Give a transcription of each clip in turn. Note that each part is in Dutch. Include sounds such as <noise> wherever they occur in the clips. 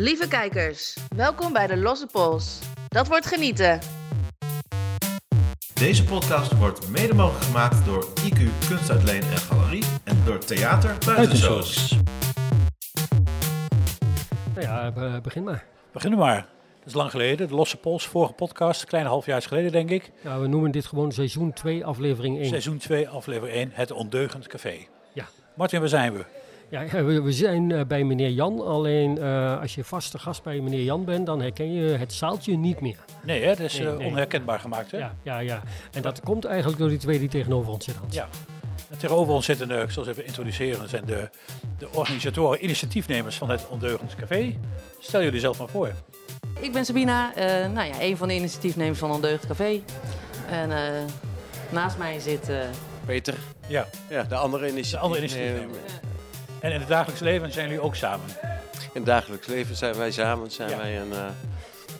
Lieve kijkers, welkom bij de Losse Pols. Dat wordt genieten. Deze podcast wordt mede mogelijk gemaakt door IQ Kunstuitleen en Galerie en door Theater Buitenzoos. Nou ja, be- begin maar. Beginnen maar. Dat is lang geleden. De Losse Pols, vorige podcast, een klein halfjaars geleden denk ik. Ja, we noemen dit gewoon seizoen 2, aflevering 1. Seizoen 2, aflevering 1, Het Ondeugend Café. Ja. Martin, waar zijn we? Ja, we, zijn eh, bij meneer Jan. Alleen eh, als je vaste gast bij meneer Jan bent, dan herken je het zaaltje niet meer. Nee, hè? dat is Nee, eh, nee. onherkenbaar gemaakt. Hè? Ja, ja, ja. En dat komt eigenlijk door die twee die tegenover ons zitten. Ja. En tegenover ons zitten, eh, ik zal ze even introduceren, zijn de, de organisatoren, initiatiefnemers van Het Ondeugend Café. Stel jullie zelf maar voor. Ik ben Sabina, eh, nou ja, een van de initiatiefnemers van Ondeugd Café. En eh, naast mij zit... eh, Peter. Ja. Ja, de andere initiatief. De andere initiatiefnemer. En in het dagelijks leven zijn jullie ook samen. In het dagelijks leven zijn wij samen, zijn Ja. wij een, eh,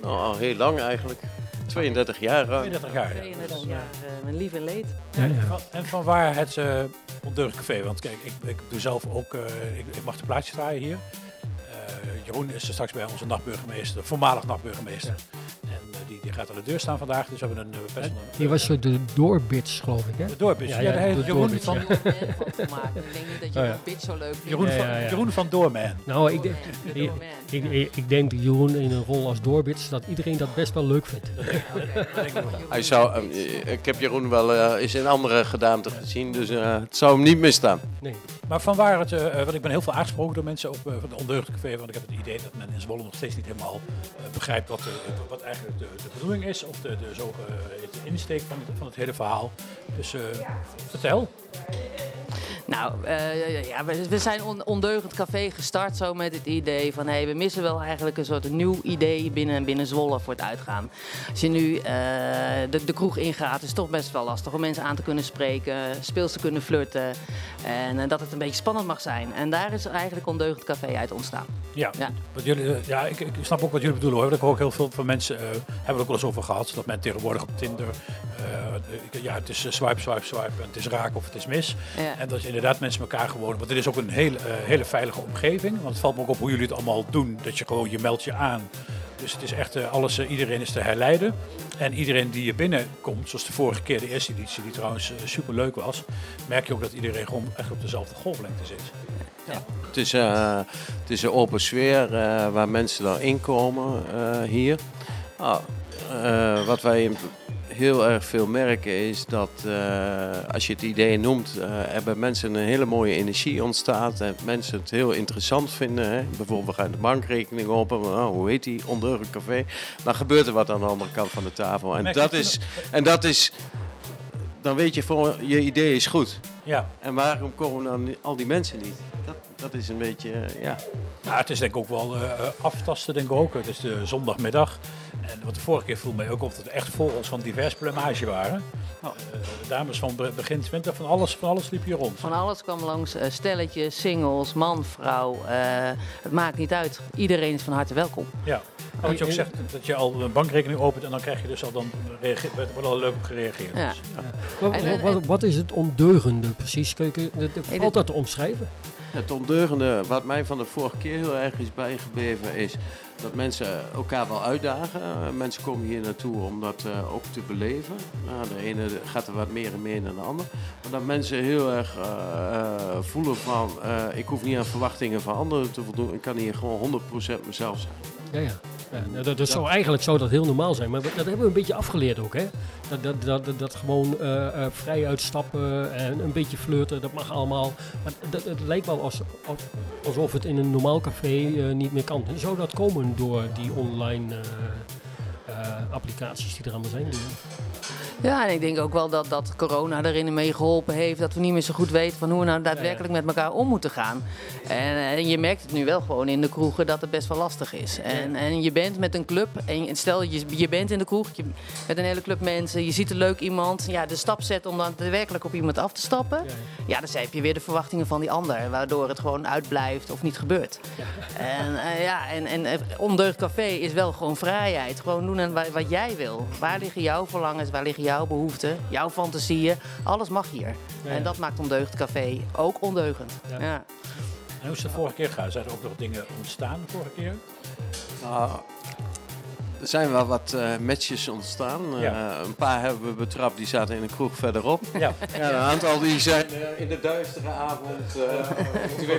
nou, al heel lang eigenlijk. 32 jaar ruim. 32 jaar. 32 jaar, eh, mijn lief en leed. Ja, ja. Van- En van waar het uh, Ondeugend Café? Want kijk, ik, ik doe zelf ook, eh, ik, ik mag de plaatjes draaien hier. Eh, Jeroen is er straks bij onze nachtburgemeester, voormalig nachtburgemeester. En eh, die, gaat aan de deur staan vandaag, dus we hebben een best wel een... Die was eh, de doorbits, geloof ik, hè? De doorbits. Ja, Ja, ja, de Jeroen doorbits, van, ja. Ik denk niet dat je Oh, bitch zo leuk vindt. <laughs> Jeroen, Ja, van, ja, ja. Jeroen van Doorman. Nou, ik, De ik, ik, denk dat Jeroen in een rol als doorbits, dat iedereen dat best wel leuk vindt. <laughs> Hij zou, eh, ik heb Jeroen wel eh, eens in andere gedaante gezien, dus eh, het zou hem niet misstaan. Nee. Maar van waar het, want ik ben heel veel aangesproken door mensen op eh, van het Ondeugend Café, want ik heb het idee dat men in Zwolle nog steeds niet helemaal begrijpt wat, de- wat eigenlijk de, de bedoeling is, of de, de insteek van het, van het hele verhaal. Dus vertel. Nou, eh, ja, we, zijn on, ondeugend café gestart zo met het idee van... Hey, we missen wel eigenlijk een soort nieuw idee binnen, binnen Zwolle voor het uitgaan. Als je nu eh, de, de kroeg ingaat, is het toch best wel lastig om mensen aan te kunnen spreken, speels te kunnen flirten. En eh, dat het een beetje spannend mag zijn. En daar is eigenlijk ondeugend café uit ontstaan. Ja, Ja. Wat jullie, ja ik, ik snap ook wat jullie bedoelen hoor. Ik hoor ook heel veel van mensen, hebben we ook wel eens over gehad, dat men tegenwoordig op Tinder, ja, het is swipe, swipe, swipe en het is raak of het is mis. Ja. En dat je inderdaad mensen elkaar gewoon, want het is ook een hele, eh, hele veilige omgeving. Want het valt me ook op hoe jullie het allemaal doen, dat je gewoon, je meldt je aan. Dus het is echt, eh, alles, eh, iedereen is te herleiden. En iedereen die je binnenkomt, zoals de vorige keer, de eerste editie, die trouwens super leuk was, merk je ook dat iedereen gewoon echt op dezelfde golflengte zit. Het is, het is een open sfeer waar mensen dan inkomen eh, hier. Eh, wat wij heel erg veel merken is dat eh, als je het idee noemt, eh, er bij mensen een hele mooie energie ontstaat. En mensen het heel interessant vinden. Hè? Bijvoorbeeld we gaan de bankrekening open. Oh, hoe heet die? Ondeugend café. Dan gebeurt er wat aan de andere kant van de tafel. En dat is, en dat is, dan weet je voor je idee is goed. Ja, En waarom komen dan al die mensen niet? Dat, dat is een beetje, eh, ja. Ja, het is denk ik ook wel eh, aftasten, denk ik ook. Het is de zondagmiddag. En wat de vorige keer viel mij ook op dat er echt vogels van divers plumage waren. De dames van be- begin 20, van alles, van alles liep hier rond. Van alles kwam langs, eh, stelletjes, singles, man, vrouw. eh, het maakt niet uit. Iedereen is van harte welkom. Ja. Nou, wat je ook zegt, dat je al een bankrekening opent en dan krijg je dus al dan wordt al leuk op gereageerd. Ja. Dus, Wat, En- wat, wat is het ondeugende precies? Kun je- dat- dat te omschrijven? Het ondeugende, wat mij van de vorige keer heel erg is bijgebleven, is dat mensen elkaar wel uitdagen. Mensen komen hier naartoe om dat eh, ook te beleven. Nou, de ene gaat er wat meer en meer dan de ander. Maar dat mensen heel erg eh, eh, voelen van, ik hoef niet aan verwachtingen van anderen te voldoen. Ik kan hier gewoon 100% mezelf zijn. Ja, ja. Ja nou, dat, dat zou, eigenlijk zou dat heel normaal zijn, maar dat hebben we een beetje afgeleerd ook. Hè? Dat, dat, dat, dat, gewoon eh, eh, vrij uitstappen en een beetje flirten, dat mag allemaal. Maar dat, het lijkt wel als, als- alsof het in een normaal café eh, niet meer kan. En zou dat komen door die online applicaties die er allemaal zijn? Ja, en ik denk ook wel dat, dat corona erin mee geholpen heeft. Dat we niet meer zo goed weten van hoe we nou daadwerkelijk met elkaar om moeten gaan. En, eh, je merkt het nu wel gewoon in de kroegen dat het best wel lastig is. En, en je bent met een club, en stel je, je bent in de kroeg je, met een hele club mensen. Je ziet een leuk iemand. Ja, de stap zet om dan daadwerkelijk op iemand af te stappen. Ja, dan heb je weer de verwachtingen van die ander. Waardoor het gewoon uitblijft of niet gebeurt. En eh, ja, en, en eh, Ondeugd Café is wel gewoon vrijheid. Gewoon doen aan wa- wat jij wil. Waar liggen jouw verlangens, waar liggen jouw behoeften, jouw fantasieën. Alles mag hier. Ja, En dat maakt Ondeugd Café ook ondeugend. Ja. Ja. En hoe is het de vorige keer gegaan? Zijn er ook nog dingen ontstaan de vorige keer? Nou, er zijn wel wat eh, matches ontstaan. Eh, een paar hebben we betrapt, die zaten in een kroeg verderop. Ja, <laughs> Ja, een aantal die zijn eh, in de duistere avond <laughs> uh,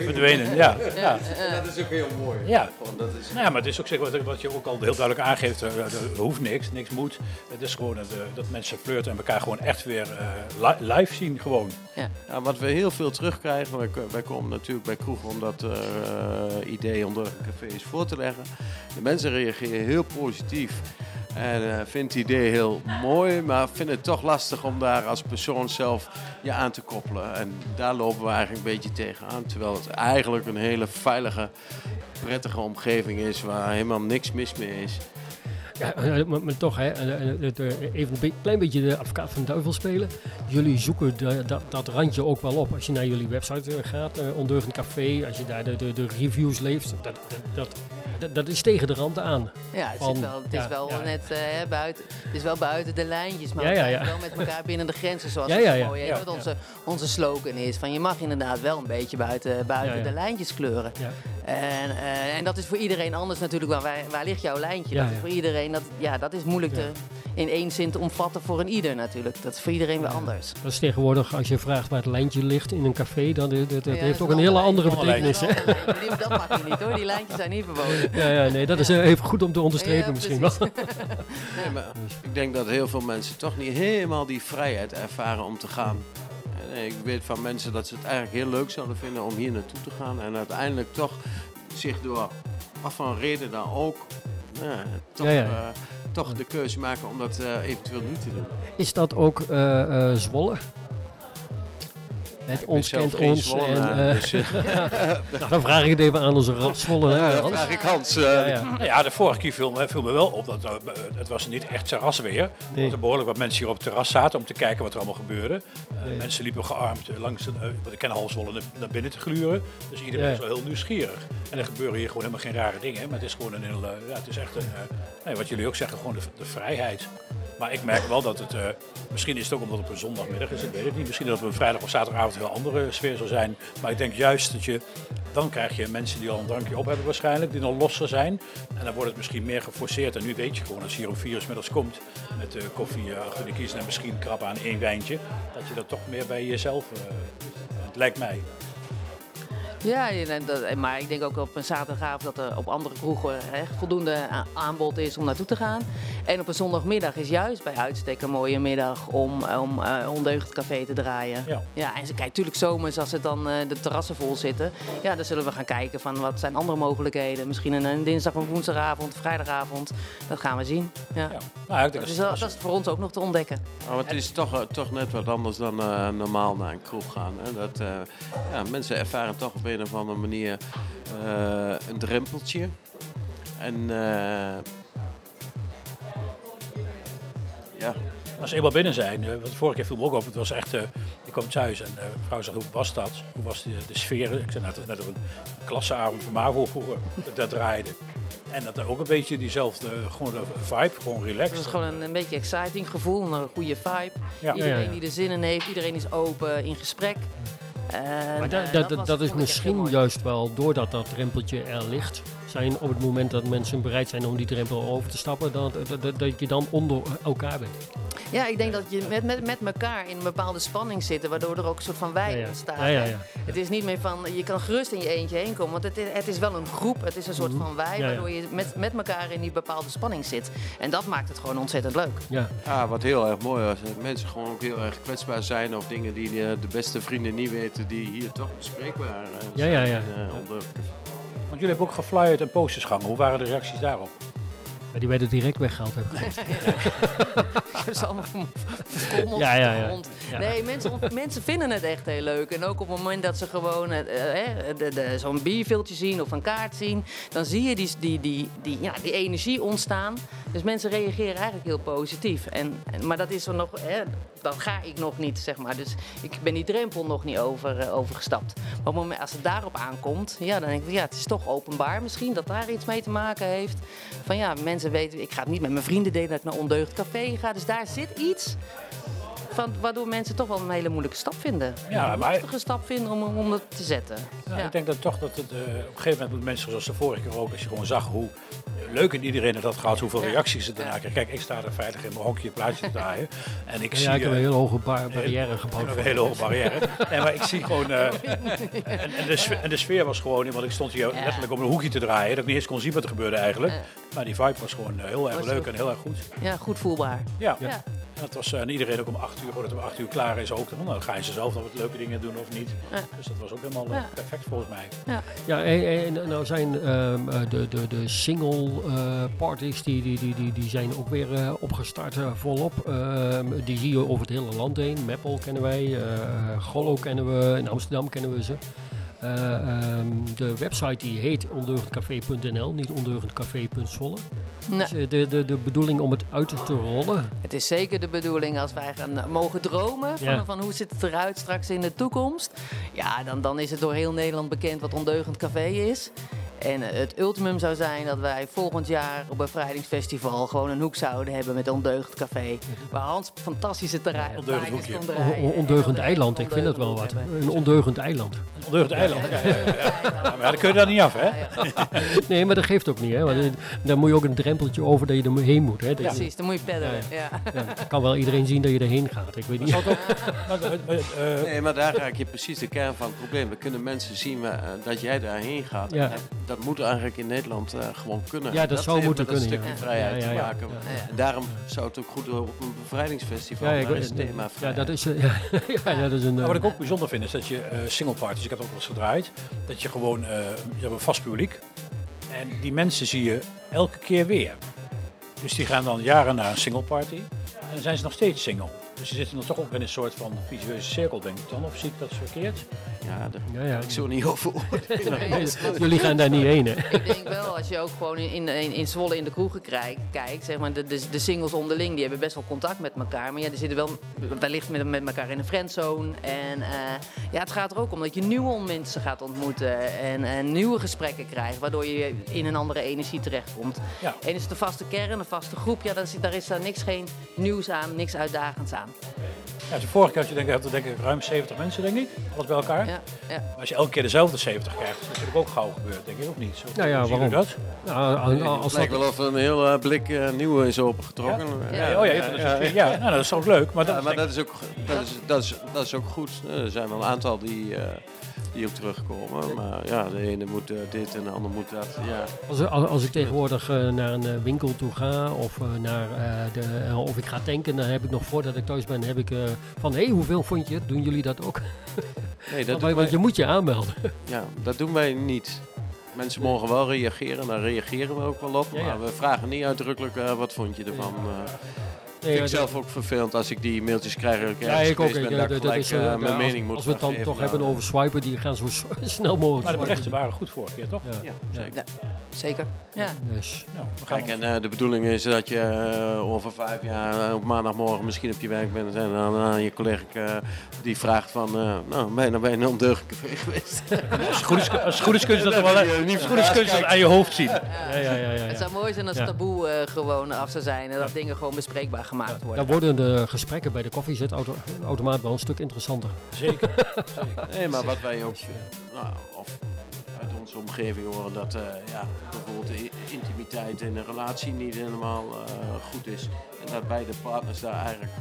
verdwenen. Ja, ja. Dat is ook heel mooi. Ja. Dat is, Nou ja, maar het is ook zeg, wat, wat je ook al heel duidelijk aangeeft. Er, er hoeft niks, niks moet. Het is gewoon dat, eh, dat mensen flirten en elkaar gewoon echt weer eh, li- live zien. Gewoon. ja, wat we heel veel terugkrijgen, wij, wij komen natuurlijk bij kroegen om dat eh, idee onder cafés voor te leggen. De mensen reageren heel positief. En eh vindt het idee heel mooi, maar vinden het toch lastig om daar als persoon zelf je aan te koppelen. En daar lopen we eigenlijk een beetje tegenaan. Terwijl het eigenlijk een hele veilige, prettige omgeving is waar helemaal niks mis mee is. Ja, eh, maar, maar toch, hè, eh, eh, eh, even een klein beetje de advocaat van de duivel spelen. Jullie zoeken dat, randje ook wel op. Als je naar jullie website eh, gaat, eh, Ondeugend Café, als je daar de, reviews leest, dat, dat, dat, dat is tegen de rand aan. Ja, het, Van- zit wel, het ja, is wel ja. net eh, buiten, het is wel buiten de lijntjes, maar Ja, we wel met elkaar binnen de grenzen, zoals het mooi heet. Wat onze, onze slogan is, van je mag inderdaad wel een beetje buiten, buiten Ja, ja. de lijntjes kleuren. En, eh, en dat is voor iedereen anders natuurlijk, waar, waar ligt jouw lijntje? Ja, dat is voor iedereen, dat, ja, dat is moeilijk Ja. te, in één zin te omvatten voor een ieder natuurlijk. Dat is voor iedereen weer anders. Dat is tegenwoordig, als je vraagt waar het lijntje ligt in een café, dan dat, dat, dat Ja, heeft dat ook een hele andere betekenis. Dat mag je niet hoor, die lijntjes zijn niet verboden. Ja, ja, nee, dat is eh, even goed om te onderstrepen Ja, misschien wel. <laughs> Nee, maar ik denk dat heel veel mensen toch niet helemaal die vrijheid ervaren om te gaan. En eh, ik weet van mensen dat ze het eigenlijk heel leuk zouden vinden om hier naartoe te gaan. En uiteindelijk toch zich door wat voor een reden dan ook, ja, toch, Ja, ja. eh, toch de keuze maken om dat eh, eventueel niet te doen. Is dat ook eh, eh, Zwolle? Het ons kent ons. En, eh, dus, eh, nou, <laughs> dan vraag ik het even aan onze Zwolle. hè, ja, dan vraag ik Hans. eh, Ja, ja. Nou ja, de vorige keer viel, me- viel me wel op dat eh, het was niet echt terrasweer. Nee. Dat er behoorlijk wat mensen hier op het terras zaten om te kijken wat er allemaal gebeurde. Eh, Nee. Mensen liepen gearmd eh, langs, de, eh, ik ken naar- binnen te gluren. Dus iedereen Ja. is wel heel nieuwsgierig. En er gebeuren hier gewoon helemaal geen rare dingen. Maar het is gewoon een heel, eh, ja, het is echt een, eh, nee, wat jullie ook zeggen, gewoon de, de vrijheid. Maar ik merk wel dat het, eh, misschien is het ook omdat het op een zondagmiddag is, ik weet het niet. Misschien dat het op een vrijdag of zaterdagavond een heel andere sfeer zal zijn. Maar ik denk juist dat je, dan krijg je mensen die al een drankje op hebben waarschijnlijk, die dan losser zijn. En dan wordt het misschien meer geforceerd. En nu weet je gewoon, als hier om vier uur 's middags komt met eh, koffie eh, achter kiezen en misschien krabben aan één wijntje, dat je dat toch meer bij jezelf, het lijkt mij. Ja, en dat, maar ik denk ook op een zaterdagavond dat er op andere kroegen hè, voldoende aanbod is om naartoe te gaan. En op een zondagmiddag is juist bij uitstek een mooie middag om, om eh ondeugend café te draaien. Ja. Ja, en ze kijk, natuurlijk zomers als het dan eh, de terrassen vol zitten. Ja, dan zullen we gaan kijken van wat zijn andere mogelijkheden. Misschien een, een dinsdag of woensdagavond, vrijdagavond. Dat gaan we zien. Ja. Ja. Nou, ik denk Dat, dat is wel, dat is voor ons ook nog te ontdekken. Maar het is toch, eh, toch net wat anders dan eh, normaal naar een kroeg gaan. Hè? Dat, eh, ja, mensen ervaren toch op een of andere manier eh, een drempeltje. En eh, ja, Als ze eenmaal binnen zijn, eh, want vorige keer viel me ook op, het was echt, eh, ik kwam thuis en eh, de vrouw zei, hoe was dat? Hoe was de, de sfeer? Ik zei net, net op een klasseavond van MAVO vroeger, dat, draaide. En dat er ook een beetje diezelfde, gewoon de vibe, gewoon Het relaxed. is gewoon een, een beetje exciting gevoel, een goede vibe. Ja. Iedereen Ja, ja, ja. die er zin in heeft, iedereen is open in gesprek. En, Maar da- eh, da- dat, dat is misschien juist wel doordat dat drempeltje er ligt. Zijn op het moment dat mensen bereid zijn om die drempel over te stappen, dat, dat, dat, dat je dan onder elkaar bent. Ja, ik denk dat je met, met, met elkaar in een bepaalde spanning zit, waardoor er ook een soort van wij Ja, ja. ontstaat. Ja, ja, hè. ja. Het is niet meer van, je kan gerust in je eentje heen komen, want het is, het is wel een groep, het is een soort van wij, Mhm. Ja, ja. waardoor je met, met elkaar in die bepaalde spanning zit. En dat maakt het gewoon ontzettend leuk. Ja. ja, wat heel erg mooi was. Dat mensen gewoon ook heel erg kwetsbaar zijn. Of dingen die eh, de beste vrienden niet weten, die hier toch bespreekbaar eh, Ja, ja, zijn, ja. eh, onder- Want jullie hebben ook geflyerd en posters gehangen. Hoe waren de reacties daarop? Maar die werden direct weggehaald. Heb ik gehoord. Ik heb ze allemaal Ja, ja, ja. <laughs> Nee, mensen, mensen vinden het echt heel leuk. En ook op het moment dat ze gewoon eh, hè, de- de- zo'n bierviltje zien of een kaart zien, dan zie je die, die, die, die, ja, die energie ontstaan. Dus mensen reageren eigenlijk heel positief. En, en, maar dat is er nog, hè, dat ga ik nog niet, zeg maar. Dus ik ben die drempel nog niet over, eh, overgestapt. Maar moment, als het daarop aankomt, ja, dan denk ik, ja, het is toch openbaar misschien dat daar iets mee te maken heeft. Van ja, mensen weten, ik ga het niet met mijn vrienden delen dat ik naar Ondeugd Café ga. Dus daar zit iets waardoor mensen toch wel een hele moeilijke stap vinden. Ja, een maar- lastige stap vinden om, om dat te zetten. Ja, Ja. Ik denk dat toch dat het eh, op een gegeven moment moeten mensen zoals de vorige keer ook, als je gewoon zag hoe leuk in iedereen het had gehad, hoeveel Ja. reacties het daarna Ja. kreeg. Kijk, ik sta er veilig in mijn hokje plaatje te draaien. En ik Ja, zie ik heb een eh, hele hoge bar- barrière <laughs> gebouwd. een hele de hoge barrière. Nee, maar ik zie gewoon. eh, <laughs> en, en, de sfeer, en de sfeer was gewoon. Want ik stond hier Ja. letterlijk om een hoekje te draaien. Dat ik niet eens kon zien wat er gebeurde eigenlijk. Ja. Maar die vibe was gewoon eh, heel erg leuk en heel erg goed. Ja, goed voelbaar. Ja. Ja. En het was, eh, en iedereen ook om 8 uur, voordat het om 8 uur klaar is, ook. Nou, dan ga je ze zelf nog wat leuke dingen doen of niet. Ja. Dus dat was ook helemaal eh, Ja. perfect volgens mij. Ja, en, en nou zijn ehm, eh, de, de, de single eh, parties, die, die, die, die, die zijn ook weer eh, opgestart eh, volop. Ehm, die zie je over het hele land heen. Meppel kennen wij, eh Gollo kennen we, in Amsterdam kennen we ze. Eh, ehm, de website die heet ondeugendcafé.nl, niet ondeugendcafé.zwolle. Nee. Dus, eh, de, de, de bedoeling om het uit te rollen. Het is zeker de bedoeling als wij gaan eh, mogen dromen van, Ja. van hoe ziet het eruit straks in de toekomst. Ja, dan, dan is het door heel Nederland bekend wat Ondeugend Café is. En eh, het ultimum zou zijn dat wij volgend jaar op Bevrijdingsfestival gewoon een hoek zouden hebben met Ondeugend Café. Waar Hans fantastische terrein Ondeugend hoekje. draaien. ondeugend En eiland, ik vind dat wel wat. Een ondeugend eiland. Ondeugend eiland. Ja, ja, ja, ja. Maar dan kun je daar niet af, hè? <laughs> Nee, maar dat geeft ook niet, hè? Want daar moet je ook een drempeltje over dat je er heen moet. Hè? Dat Precies, dan moet je peddelen. Ja, Ja. ja, kan wel iedereen zien dat je erheen gaat. Ik weet niet. Maar, eh, Nee, maar daar raak je precies de kern van het probleem. Dan kunnen mensen zien eh, dat jij daarheen gaat. Ja. Dat, moet eigenlijk in Nederland eh, gewoon kunnen. Ja, dat zou moeten met een kunnen, stukje ja. vrijheid Ja, ja, te ja. maken. Ja. En daarom zou het ook goed op een bevrijdingsfestival Ja, is thema ja, vrijheid. dat is, eh, <laughs> ja, ja, dat is een. Eh, wat ik ook bijzonder vind is dat je eh single parties, ik heb het ook wel eens gedraaid, dat je gewoon, eh, je hebt een vast publiek en die mensen zie je elke keer weer. Dus die gaan dan jaren naar een single party en dan zijn ze nog steeds single. Dus je zit dan toch ook in een soort van visueuze cirkel, denk ik dan, of zie ik dat verkeerd? Ja, daar ja, ja. ik zo niet <laughs> over <laughs> Jullie gaan daar niet heen, hè? Ik denk wel, als je ook gewoon in, in, in Zwolle in de kroegen kijkt, kijkt zeg maar, de, de, de singles onderling, die hebben best wel contact met elkaar. Maar ja, die zitten wel wellicht met, met elkaar in een friendzone. En eh, ja, het gaat er ook om dat je nieuwe mensen gaat ontmoeten en, en nieuwe gesprekken krijgt, waardoor je in een andere energie terechtkomt. Ja. En is het een vaste kern, een vaste groep, ja, daar is, daar is daar niks, geen nieuws aan, niks uitdagends aan. Ja, de vorige keer had je denk, ik- had denk ik ruim 70 mensen, denk ik, alles bij elkaar. Ja, ja. Maar als je elke keer dezelfde 70 krijgt, is dat natuurlijk ook gauw gebeurd, denk ik, of niet? Zo, Nou ja, waarom? dat? Nou, als- Het als lijkt dat, wel of er een heel eh, blik eh, nieuwe is opengetrokken. Ja. Ja, oh ja, het ja, ja, nou, dat is ook leuk, maar dat maar dat is ook, dat is, dat is, dat is ook goed. Eh, Er zijn wel een aantal die, eh, die ook terugkomen. Maar ja, de ene moet dit en de ander moet dat. Ja. als, als, als ik tegenwoordig naar een winkel toe ga of, naar, eh, de, of ik ga tanken, dan heb ik nog voordat ik thuis ben, heb ik eh, van hé, hey, hoeveel vond je? Doen jullie dat ook? <laughs> Nee, dat Want, doen, want wij, je moet je aanmelden. ja, dat doen wij niet. Mensen mogen wel reageren, daar reageren we ook wel op. Ja, ja. Maar we vragen niet uitdrukkelijk eh, wat vond je ervan. eh Nee, vind ik zelf ook vervelend als ik die mailtjes krijg. Ik Ja, ik ook. ben, dat is, mijn als- mening moet Als we het dan toch Nou, hebben over swipen, die gaan zo <laughs> snel mogelijk Maar de berichten waren goed vorige keer, toch? Ja. Ja, Ja. zeker. Zeker. Ja. Dus, Nou, we gaan Kijk, en eh, de bedoeling is dat je eh, over vijf jaar eh, op maandagmorgen misschien op je werk bent en dan aan je collega die vraagt van, eh, nou, ben je nou een ondeugend café geweest? <laughs> Als het goed is, als het goed is kun je dat wel heb je niet als het goed is kun je dat aan je hoofd zien. ja, ja, ja, ja, ja. Het zou mooi zijn als Ja. taboe eh, gewoon af zou zijn en dat dingen gewoon bespreekbaar gemaakt worden. Dan worden de gesprekken bij de koffiezetautomaat wel een stuk interessanter. Zeker. <laughs> Nee, maar wat wij ook, nou, of onze omgeving horen dat eh, ja, bijvoorbeeld de intimiteit in een relatie niet helemaal eh, goed is. En dat beide partners daar eigenlijk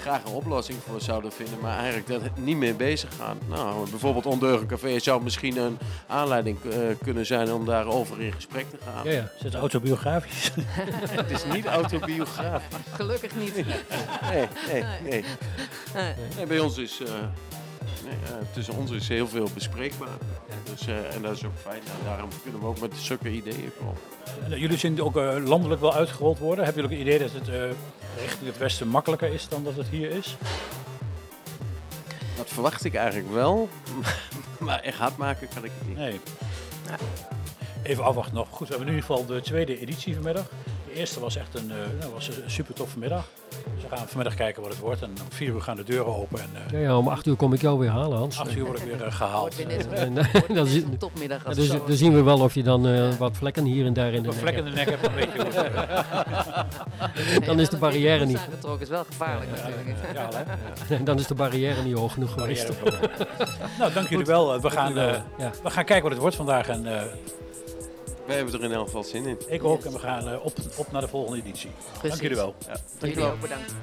graag een oplossing voor zouden vinden, maar eigenlijk dat het niet mee bezig gaan. Nou, bijvoorbeeld Ondeugend Café zou misschien een aanleiding eh, kunnen zijn om daarover in gesprek te gaan. Ja, ja. Is het autobiografisch? <laughs> Het is niet autobiografisch. Gelukkig niet. Nee, nee, nee. nee bij ons is, tussen ons is heel veel bespreekbaar. Dus, eh, en dat is ook fijn. En daarom kunnen we ook met zulke ideeën komen. En, eh, Jullie zien ook eh, landelijk wel uitgerold worden. Hebben jullie ook het idee dat het eh, richting het westen makkelijker is dan dat het hier is? Dat verwacht ik eigenlijk wel. <laughs> maar echt hard maken kan ik het niet. Nee. Even afwachten nog. Goed, we hebben in ieder geval de tweede editie vanmiddag. De eerste was echt een, eh, nou, was een super toffe middag. Dus we gaan vanmiddag kijken wat het wordt. En om vier uur gaan de deuren open. En eh Ja, ja, om acht uur kom ik jou weer halen, Hans. acht uur word ik weer eh, gehaald. Wordt weer net <laughs> een- En, dan, topmiddag. ja, dus, het zo- dan zien we wel of je dan eh, wat vlekken hier en daar in de nek vlek in hebt. de nek heb, dan weet je hoe het <laughs> dan is de barrière niet. aangetrokken is wel gevaarlijk natuurlijk. Ja, hè? <laughs> dan is de barrière niet hoog genoeg geweest. Nou, dank jullie wel. We gaan, eh, we gaan kijken wat het wordt vandaag. En eh, Wij hebben er in elk geval zin in. ik ook. En we gaan eh, op, op naar de volgende editie. Dank jullie wel. Jullie ook bedankt.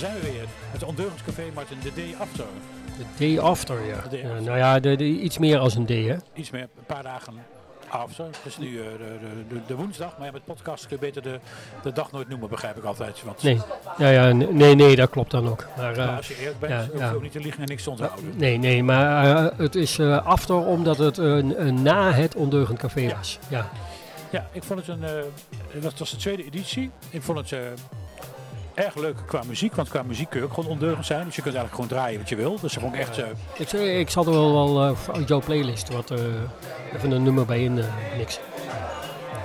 Daar zijn we weer. Het Ondeugend Café Martin, de day after. De day after, ja. day Ja, after. nou ja, de, de- iets meer als een day, hè. Iets meer, een paar dagen after. Het is nu eh, de, woensdag, maar ja, met podcast kun je beter de, de dag nooit noemen, begrijp ik altijd. Want Nee, ja, ja, nee, nee, dat klopt dan ook. Maar, eh, als je eerlijk bent, ja, hoef je ja. ook niet te liegen en niks te onthouden. nee, nee, maar eh, het is after omdat het een, een na het ondeugend café was. Ja, Ja, ik vond het een. dat was de tweede editie. Ik vond het. Eh, erg leuk qua muziek, want qua muziek kun je ook gewoon ondeugend zijn. Dus je kunt eigenlijk gewoon draaien wat je wil. Dus dat vond ik echt... eh, ik, zei- ik zal er wel, wel eh, uit jouw playlist wat, eh, even een nummer bij in eh mixen.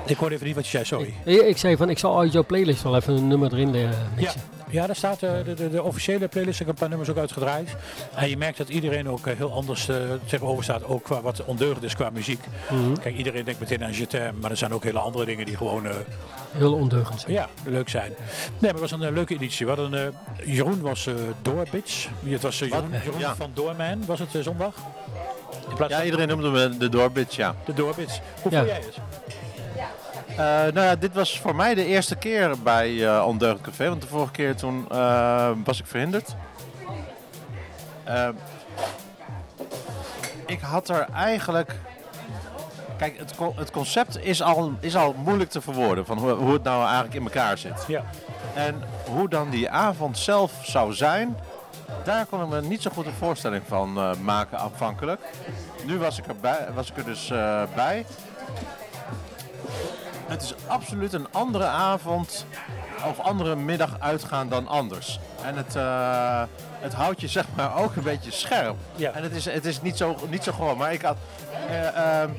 ik hoorde even niet wat je zei, sorry. Ik, ik zei van, ik zal uit jouw playlist wel even een nummer erin eh, Ja, mixen. Ja, daar staat eh, de, de, de officiële playlist, ik heb een paar nummers ook uitgedraaid. En je merkt dat iedereen ook eh, heel anders eh, tegenover staat, ook qua wat ondeugend is qua muziek. Mhm. Kijk, iedereen denkt meteen aan Jetem, maar er zijn ook hele andere dingen die gewoon eh, Heel ondeugend. zijn. ja, leuk zijn. Nee, maar het was een leuke editie. We hadden, eh, Jeroen was eh Doorbitch. Het was Jeroen, Jeroen Ja. van Doorman, was het zondag? Ja, iedereen noemde me de Doorbits, ja. de Doorbitch. Hoe Ja. vond jij het? Eh, nou ja, dit was voor mij de eerste keer bij eh Ondeugend Café, want de vorige keer toen eh, was ik verhinderd. Ik had er eigenlijk... Kijk, het, co- het concept is al, is al moeilijk te verwoorden, van hoe, hoe het nou eigenlijk in elkaar zit. Ja. En hoe dan die avond zelf zou zijn, daar kon ik me niet zo goed een voorstelling van maken aanvankelijk. Nu was ik, erbij, was ik er dus bij. Het is absoluut een andere avond of andere middag uitgaan dan anders. En het, eh, het houdt je zeg maar ook een beetje scherp. Ja. En het is, het is niet, zo, niet zo gewoon, maar ik had... eh, ehm,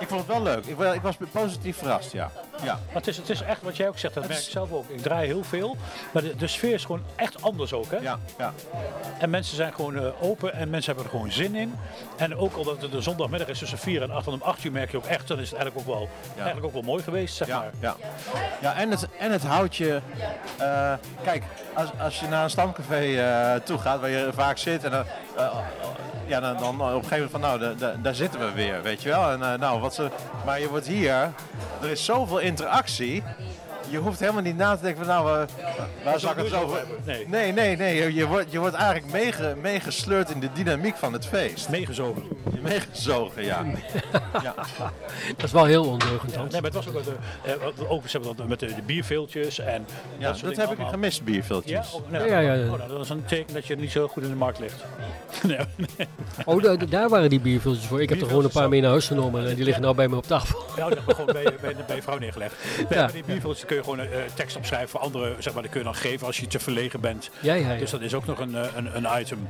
ik vond het wel leuk. Ik, wa- ik was positief verrast, ja. ja. Maar het is, het is echt wat jij ook zegt, dat Het merk ik zelf ook. Ik draai heel veel, maar de, de sfeer is gewoon echt anders ook. Hè? Ja, ja. En mensen zijn gewoon eh, open en mensen hebben er gewoon zin in. En ook al dat het de zondagmiddag is tussen 4 en 8 en om 8 uur merk je ook echt, dan is het eigenlijk ook wel, eigenlijk ook wel mooi geweest. Zeg Ja, maar. ja. ja en, het, en het houdt je. eh, kijk, als, als je naar een stamcafé eh, toe gaat, waar je vaak zit, en dan, ja, dan, dan op een gegeven moment van, nou, da- daar zitten we weer, weet je wel. En, eh, nou, wat ze, maar je wordt hier, er is zoveel interactie. Je hoeft helemaal niet na te denken van, nou, eh, waar zal ik het over... Nee. nee, nee, nee. Je, je wordt, je wordt eigenlijk meege, meegesleurd in de dynamiek van het feest. Meegezogen. Meegezogen, ja. <laughs> ja. Dat is wel heel ondeugend, Ja, nee, maar het was ook, uh, ook ze hebben dat met de, de bierveeltjes en ja dat, dat heb ik gemist, Ja, bierviltjes. oh, nou, Ja, ja, ja. Oh, nou, dat is een teken dat je niet zo goed in de markt ligt. <laughs> nee, Oh, da- da- daar waren die bierviltjes voor. Ik heb er gewoon een paar mee naar huis genomen en die liggen nou bij me op tafel. nou, dat heb ik gewoon bij, bij, bij je vrouw neergelegd. Nee, Ja. maar die bierveeltjes kun je gewoon een tekst opschrijven voor anderen, zeg maar, die kun je dan geven als je te verlegen bent. Ja, ja, ja. Dus dat is ook nog een, eh, een, een item.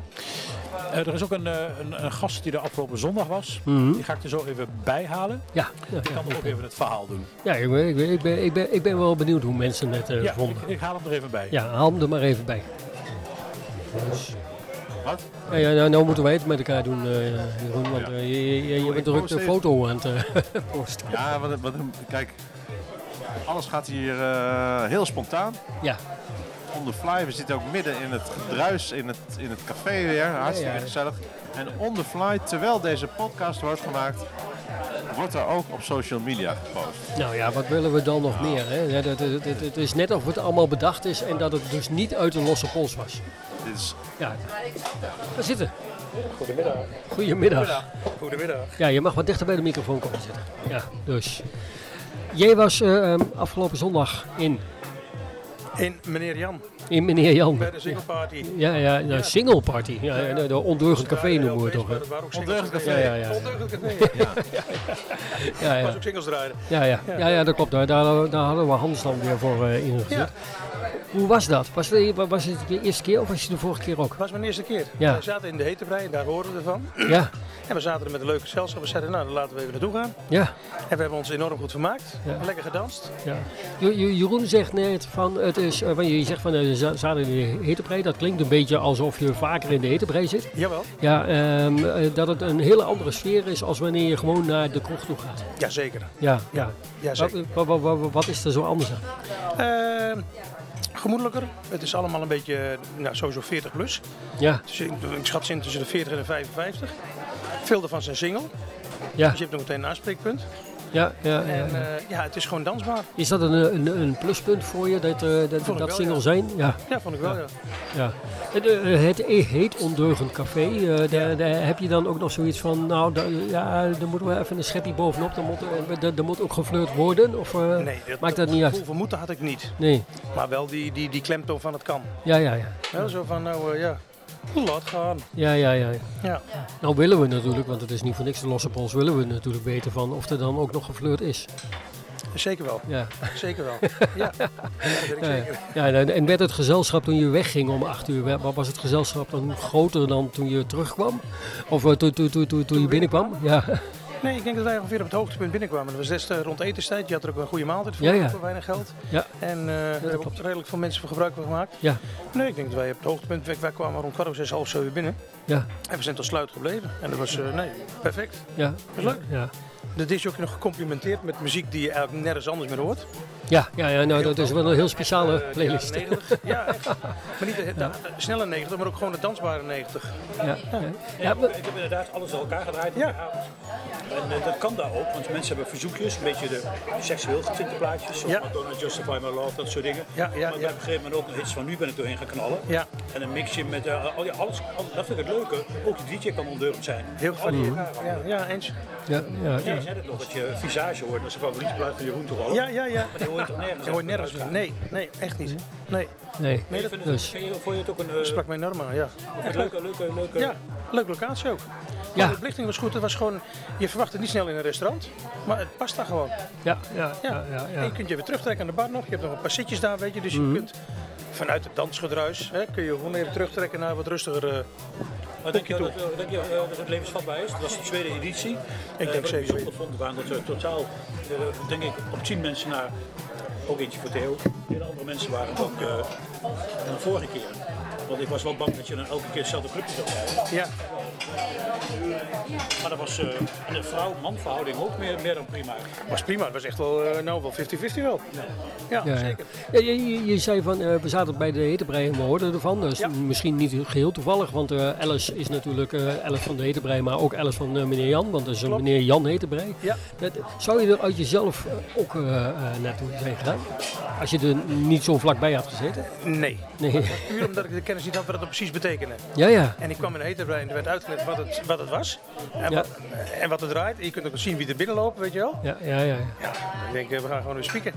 Eh, er is ook een, eh, een, een gast die er afgelopen zondag was. Mhm. Die ga ik er zo even bij halen. Ja, ja, Ik kan ja. ook even het verhaal doen. Ja, ik ben, ik, ben, ik, ben, ik, ben, ik ben wel benieuwd hoe mensen het eh Ja, vonden. ik, ik haal hem er even bij. Ja, haal hem er maar even bij. Wat? Ja, ja, nou, nou moeten wij het met elkaar doen, eh, Jeroen, want Ja. eh, je, je, je ik bent druk even. foto aan het eh, <laughs> posten. Ja, wat, wat, kijk, alles gaat hier eh, heel spontaan. Ja, On the fly, we zitten ook midden in het gedruis in het, in het café weer. Hartstikke Ja, ja. gezellig. En on the fly, terwijl deze podcast wordt gemaakt, wordt er ook op social media gepost. nou ja, wat willen we dan nog meer? Hè? Het is net of het allemaal bedacht is en dat het dus niet uit een losse pols was. Dit is, Ja, we zitten. Goedemiddag. Goedemiddag. Goedemiddag. Ja, je mag wat dichter bij de microfoon komen zitten. Ja, dus. Jij was eh, ehm, afgelopen zondag in, In meneer Jan, in meneer Jan. bij de single party. Ja, ja, de single party. Ja, ja, de, de ondeugend café noemen we het toch. hè? Waren ook singles Ondeugend café. Ja, ja, ja. Ondeugend café. <laughs> ja. Ja, was ja. ook singles draaien. Ja, ja. ja, ja dat klopt. Daar, daar, daar hadden we Hans dan weer voor eh, ingezet. Hoe was dat? Was het, was het de eerste keer of was je de vorige keer ook? Dat was mijn eerste keer. Ja. We zaten in de Hetevrij en daar hoorden we ervan. Ja, En we zaten er met een leuke gezelschap. We zeiden, nou, dan laten we even naartoe gaan. ja, En we hebben ons enorm goed vermaakt. Ja. Lekker gedanst. ja. Jeroen zegt net van, het is, eh, je zegt van eh, za- zaten in de hetebrei, dat klinkt een beetje alsof je vaker in de hetebrei zit. Jawel. Ja, ehm, eh, dat het een hele andere sfeer is als wanneer je gewoon naar de kroeg toe gaat. Jazeker. Ja, ja. Ja, wat, wat, wat- wat is er zo anders aan? Ehm, gemoedelijker. Het is allemaal een beetje, nou, sowieso 40 plus. Ja, Dus ik, ik schat zin tussen de 40 en de 55. Veel ervan zijn single. ja, Dus je hebt nog meteen een aanspreekpunt. Ja. ja, ja. En eh, ja, het is gewoon dansbaar. Is dat een, een, een pluspunt voor je, dat, eh, dat, dat single ja. zijn? Ja, Ja, vond ik wel, ja. ja. Het, eh, het heet Ondeugend Café. daar, daar heb je dan ook nog zoiets van, nou, da- ja, er moet wel even een schepje bovenop. Er moet, moet ook geflirt worden? Of Nee, maakt dat niet uit? moeten had ik niet. Nee, Maar wel die, die, die klemtoon van het kan. ja, ja, ja. Ja, zo van, nou ja, laat gaan. Ja, ja, ja. Ja. Nou willen we natuurlijk, want het is niet voor niks de losse pols, willen we natuurlijk weten van of er dan ook nog geflirt is. Zeker wel, Ja. zeker wel. <laughs> Ja, dat ik Ja, zeker. ja, en- werd het gezelschap toen je wegging om acht uur, wa- was het gezelschap dan groter dan toen je terugkwam? Of eh, toen, toen, toen, toen, toen je binnenkwam? Ja, Nee, ik denk dat wij ongeveer op het hoogtepunt binnenkwamen. Dat was destijds rond etenstijd. Je had er ook een goede maaltijd voor, Ja, ja. voor weinig geld. Ja. En eh daar hebben redelijk veel mensen voor gebruik van gemaakt. Ja, Nee, ik denk dat wij op het hoogtepunt, wij, wij kwamen rond kwart over zes, half zeven binnen. ja, En we zijn tot sluit gebleven. En dat was, eh, nee, perfect. ja. is leuk. Ja, De is ook nog gecomplimenteerd met muziek die je eigenlijk nergens anders meer hoort. Ja, ja, ja nou, dat is wel een heel speciale Eh, playlist. 90. Ja, echt. Maar niet de, de- de snelle 90, maar ook gewoon de dansbare 90. Ja, ja. Ja, Ja, maar- ik heb inderdaad alles door elkaar gedraaid in Ja. de avond. En eh, dat kan daar ook, want mensen hebben verzoekjes, een beetje de seksueel getinte plaatjes, zoals Ja. Madonna, Justify My Love, dat soort dingen. Ja, ja, maar op een gegeven moment ook hits van nu ben ik doorheen gaan knallen. Ja. En een mixje met, eh, al ja, alles, al- dat vind ik het leuke, ook de DJ kan ondeugend zijn. Heel gevarieerd. Ja, ja, eens. ja, ja, Ja, je zei het nog, dat je visage hoort, dat is een favoriete plaat van Jeroen toch ook? Ja, ja, ja. Maar die hoor je toch nergens? Je hoort nergens meer. Nee, nee, echt niet. Nee, Nee, Nee, het, dus. je, vond je het ook een, dat eh, sprak mij enorm aan, ja. een leuke, leuke, leuke... Ja, leuke locatie ook. Ja. De belichting was goed. Het was gewoon, je verwacht het niet snel in een restaurant, maar het past daar gewoon. Ja, ja, Ja. ja, ja, En je kunt je weer terugtrekken aan de bar nog. Je hebt nog een paar zitjes daar, weet je. Dus je Mhm. kunt vanuit het dansgedruis, hè, kun je gewoon even terugtrekken naar wat rustiger. eh, Maar denk dat, eh, denk je, eh, dat het levensvatbaar is? Dat was de tweede editie. Ik Eh, denk wat ik zeker vond, waren dat er totaal, eh, denk ik, op tien mensen naar, ook eentje voor Theo. Hele andere mensen waren het ook eh, dan de vorige keer. Want ik was wel bang dat je dan elke keer hetzelfde clubje zou krijgen. ja, Maar dat was, en de vrouw-man verhouding ook meer, meer dan prima. was prima. Het was echt wel, eh, nou wel 50-50 wel. Ja, Ja, ja. zeker. Ja, je, je, je zei van, eh, we zaten bij de hetebrei en we hoorden ervan. Dat is Ja. misschien niet geheel toevallig, want eh, Alice is natuurlijk eh, Alice van de hetebrei, maar ook Alice van meneer Jan, want dat is een meneer Jan hetebrei. Ja. Dat, zou je er uit jezelf ook eh, eh, naartoe zijn gedaan? Als je er niet zo vlakbij had gezeten? Nee. Nee. Puur omdat ik de kennis niet had wat dat precies betekende. Ja, ja. En ik kwam in een heterbrei en er werd uitgelegd wat het, wat het was. En, Ja. wat, en wat het draait. En je kunt ook zien wie er binnen loopt, weet je wel. Ja, ja, ja. Ja, ik denk, eh, we gaan gewoon weer spieken.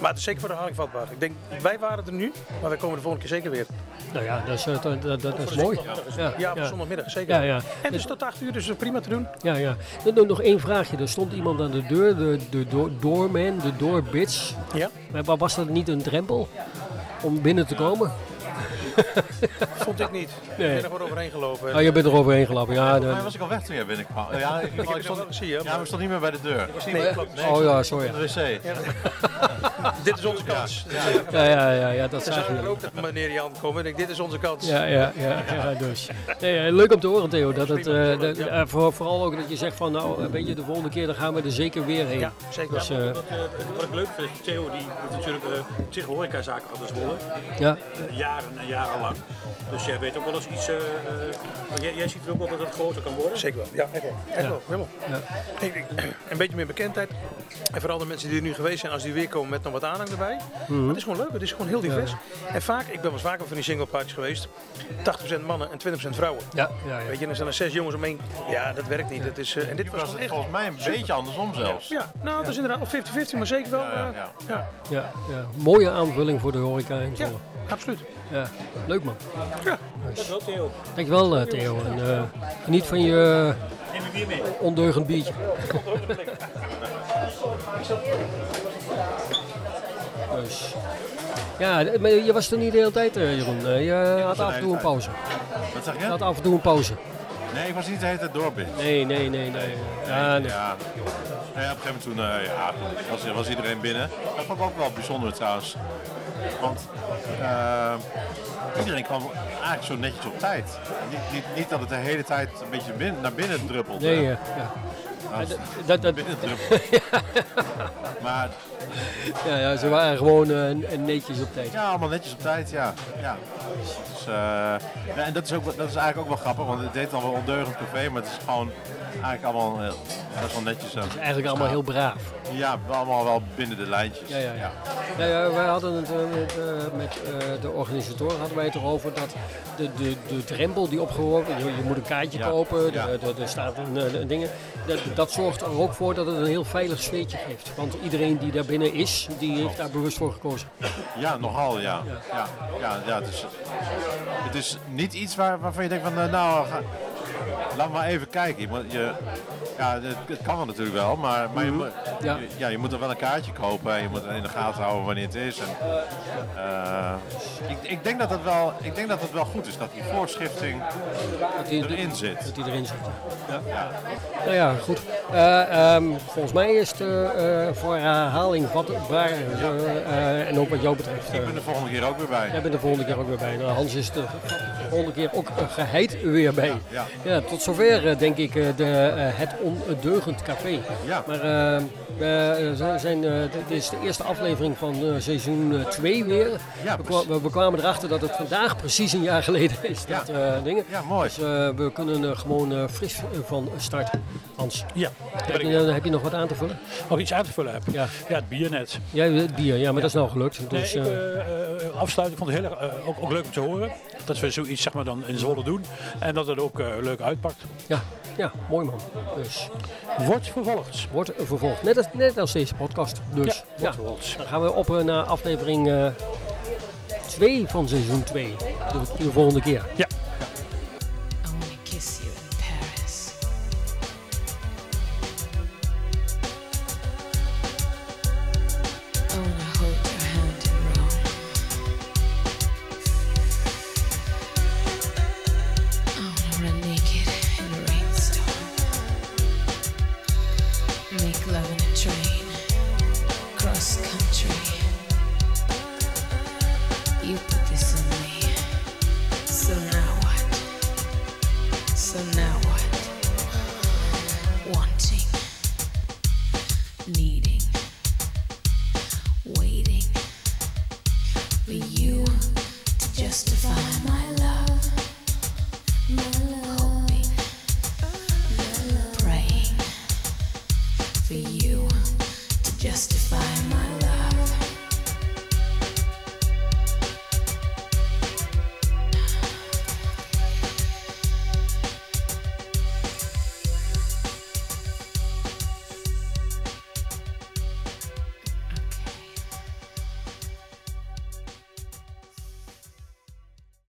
Maar het is zeker voor de herhaling vatbaar. Ik denk, wij waren er nu, maar wij komen de volgende keer zeker weer. Nou ja, dat is, eh, dat, dat, dat is mooi. Ja, Ja, op zondagmiddag, zeker. Ja, ja. En dus tot 8 uur, dus prima te doen. Ja, ja. Dan nog- één vraagje. Er stond iemand aan de deur, de, de door- doorman, de doorbits. Ja, Maar wa- was dat niet een drempel om binnen te komen? <laughs> vond ik niet. Nee. Ik ben er gewoon overheen gelopen. Oh, je bent er overheen gelopen. Ja, Volgens mij was ik al weg toen jij binnenkwam. Ja, ik, ik, stond, ja, maar- ik stond niet meer bij de deur. nee. Nee, Oh ik ja, sorry. op de wc. Dit is onze kans. Ja, ja, ja, ja dat We zag je. ook dat meneer Jan komen. Ik dit is onze kans. Ja, ja, ja, ja, dus. Nee, eh, leuk om te horen, Theo. Dat het, eh, dat- eh, voor- vooral ook dat je zegt van, nou, weet je, de volgende keer dan gaan we er zeker weer heen. Ja, zeker. Dus, eh, Wat, eh, wat ik leuk vind, Theo die doet natuurlijk uh, zich horecazaken aan de Zwolle. ja, Jaren en jaren lang. Dus jij weet ook wel eens iets. eh, eh, jij, jij ziet ook wel dat het groter kan worden. Zeker wel. Ja, echt wel. Echt wel. Helemaal. <clears throat> Een beetje meer bekendheid. En vooral de mensen die er nu geweest zijn, als die weer komen met nog wat aanhang erbij. Mhm. Het is gewoon leuk. Het is gewoon heel divers. En vaak, ik ben wel eens vaker van die single parties geweest. 80% mannen en 20% vrouwen. ja, ja, ja. Weet je, dan zijn er zes jongens omheen. Ja, dat werkt niet. Dat is, eh, en dit was was gewoon het echt... volgens mij een beetje andersom zelfs. Ja, nou, het is inderdaad nog 50-50, maar zeker wel. Ja, ja, eh, ja. ja, Ja, ja. Mooie aanvulling voor de horeca en zo. ja, absoluut. Ja, leuk man. Ja. Dat wel, Theo. Dankjewel eh, Theo. En, eh, geniet van je Neem je bier mee. <laughs> Dus. Ja, maar je was er niet de hele tijd, eh, Jeroen. Eh, Je had af en toe een pauze. Wat zeg Je je? had af en toe een pauze. Nee, ik was niet de hele tijd doorbit. Nee, nee, nee, nee. Ja, nee. Ja. Nee, op een gegeven moment toen eh, ja, was, was iedereen binnen. Dat vond ik ook wel bijzonder trouwens. Want iedereen kwam eigenlijk zo netjes op tijd. Niet, niet, niet dat het de hele tijd een beetje bin- naar binnen druppelde. Nee, ja. Dat, dat, druppelde. <laughs> maar ja, ja, ze waren gewoon eh, netjes op tijd. ja, allemaal netjes op tijd, ja. ja. Dus, eh, ja, en dat is, ook, dat is eigenlijk ook wel grappig, want het deed dan wel ondeugend café, maar het is gewoon eigenlijk allemaal eh, best wel netjes. Het is Eigenlijk allemaal heel braaf. Ja, allemaal wel binnen de lijntjes. Ja, ja, ja. Nou ja, wij hadden het eh, met, eh, met eh, de organisatoren hadden wij het erover dat de, de, de drempel die opgeworpen je, je moet een kaartje Ja, kopen, er staat een, dingen. Dat, dat zorgt er ook voor dat het een heel veilig sfeertje geeft. Want iedereen die daar binnen is, die heeft daar bewust voor gekozen. Ja, nogal, ja. Ja, ja, ja, het, is, het is niet iets waar, waarvan je denkt van, nou, ga- laat maar even kijken. Je moet, je, ja, het, het kan wel natuurlijk wel, maar, maar je, moet, Ja. je- ja, je moet er wel een kaartje kopen en je moet in de gaten houden wanneer het is. En, eh, ik, ik, denk dat het wel, ik denk dat het wel goed is dat die voorschrifting Dat die, erin zit. dat die erin zit. Ja. Nou ja, goed. Eh, ehm, volgens mij is het eh, voor herhaling eh, en ook wat jou betreft. Ik ben de volgende keer ook weer bij. Jij bent de volgende keer ook weer bij. Nou, Hans is de volgende keer ook eh, geheid weer bij. Ja. Ja, tot zover eh, denk ik eh, de, eh, het ondeugend café. Ja. Maar eh, we zijn, dit is de eerste aflevering van seizoen 2 weer. Ja, we, kwa- we, we kwamen erachter dat het vandaag precies een jaar geleden is. Ja. Dat, eh, dingen. Ja, mooi. Dus we kunnen gewoon eh, fris van start. Hans, Ja, heb je, heb je nog wat aan te vullen? nog iets aan te vullen heb. Ja. Ja, het bier net. Jij het bier, ja, maar dat is nou gelukt. Nee, Dus, ik, afsluiten, ik vond het heel erg, ook, ook leuk om te horen. Dat we zoiets zeg maar, dan in Zwolle doen. En dat het ook leuk uitpakt. Ja, ja, mooi man. Dus Wordt vervolgd. wordt vervolgd. Net als, net als deze podcast. Dus Ja, wordt vervolgd. dan gaan we op eh, naar aflevering 2 van seizoen 2. De, de volgende keer. Ja.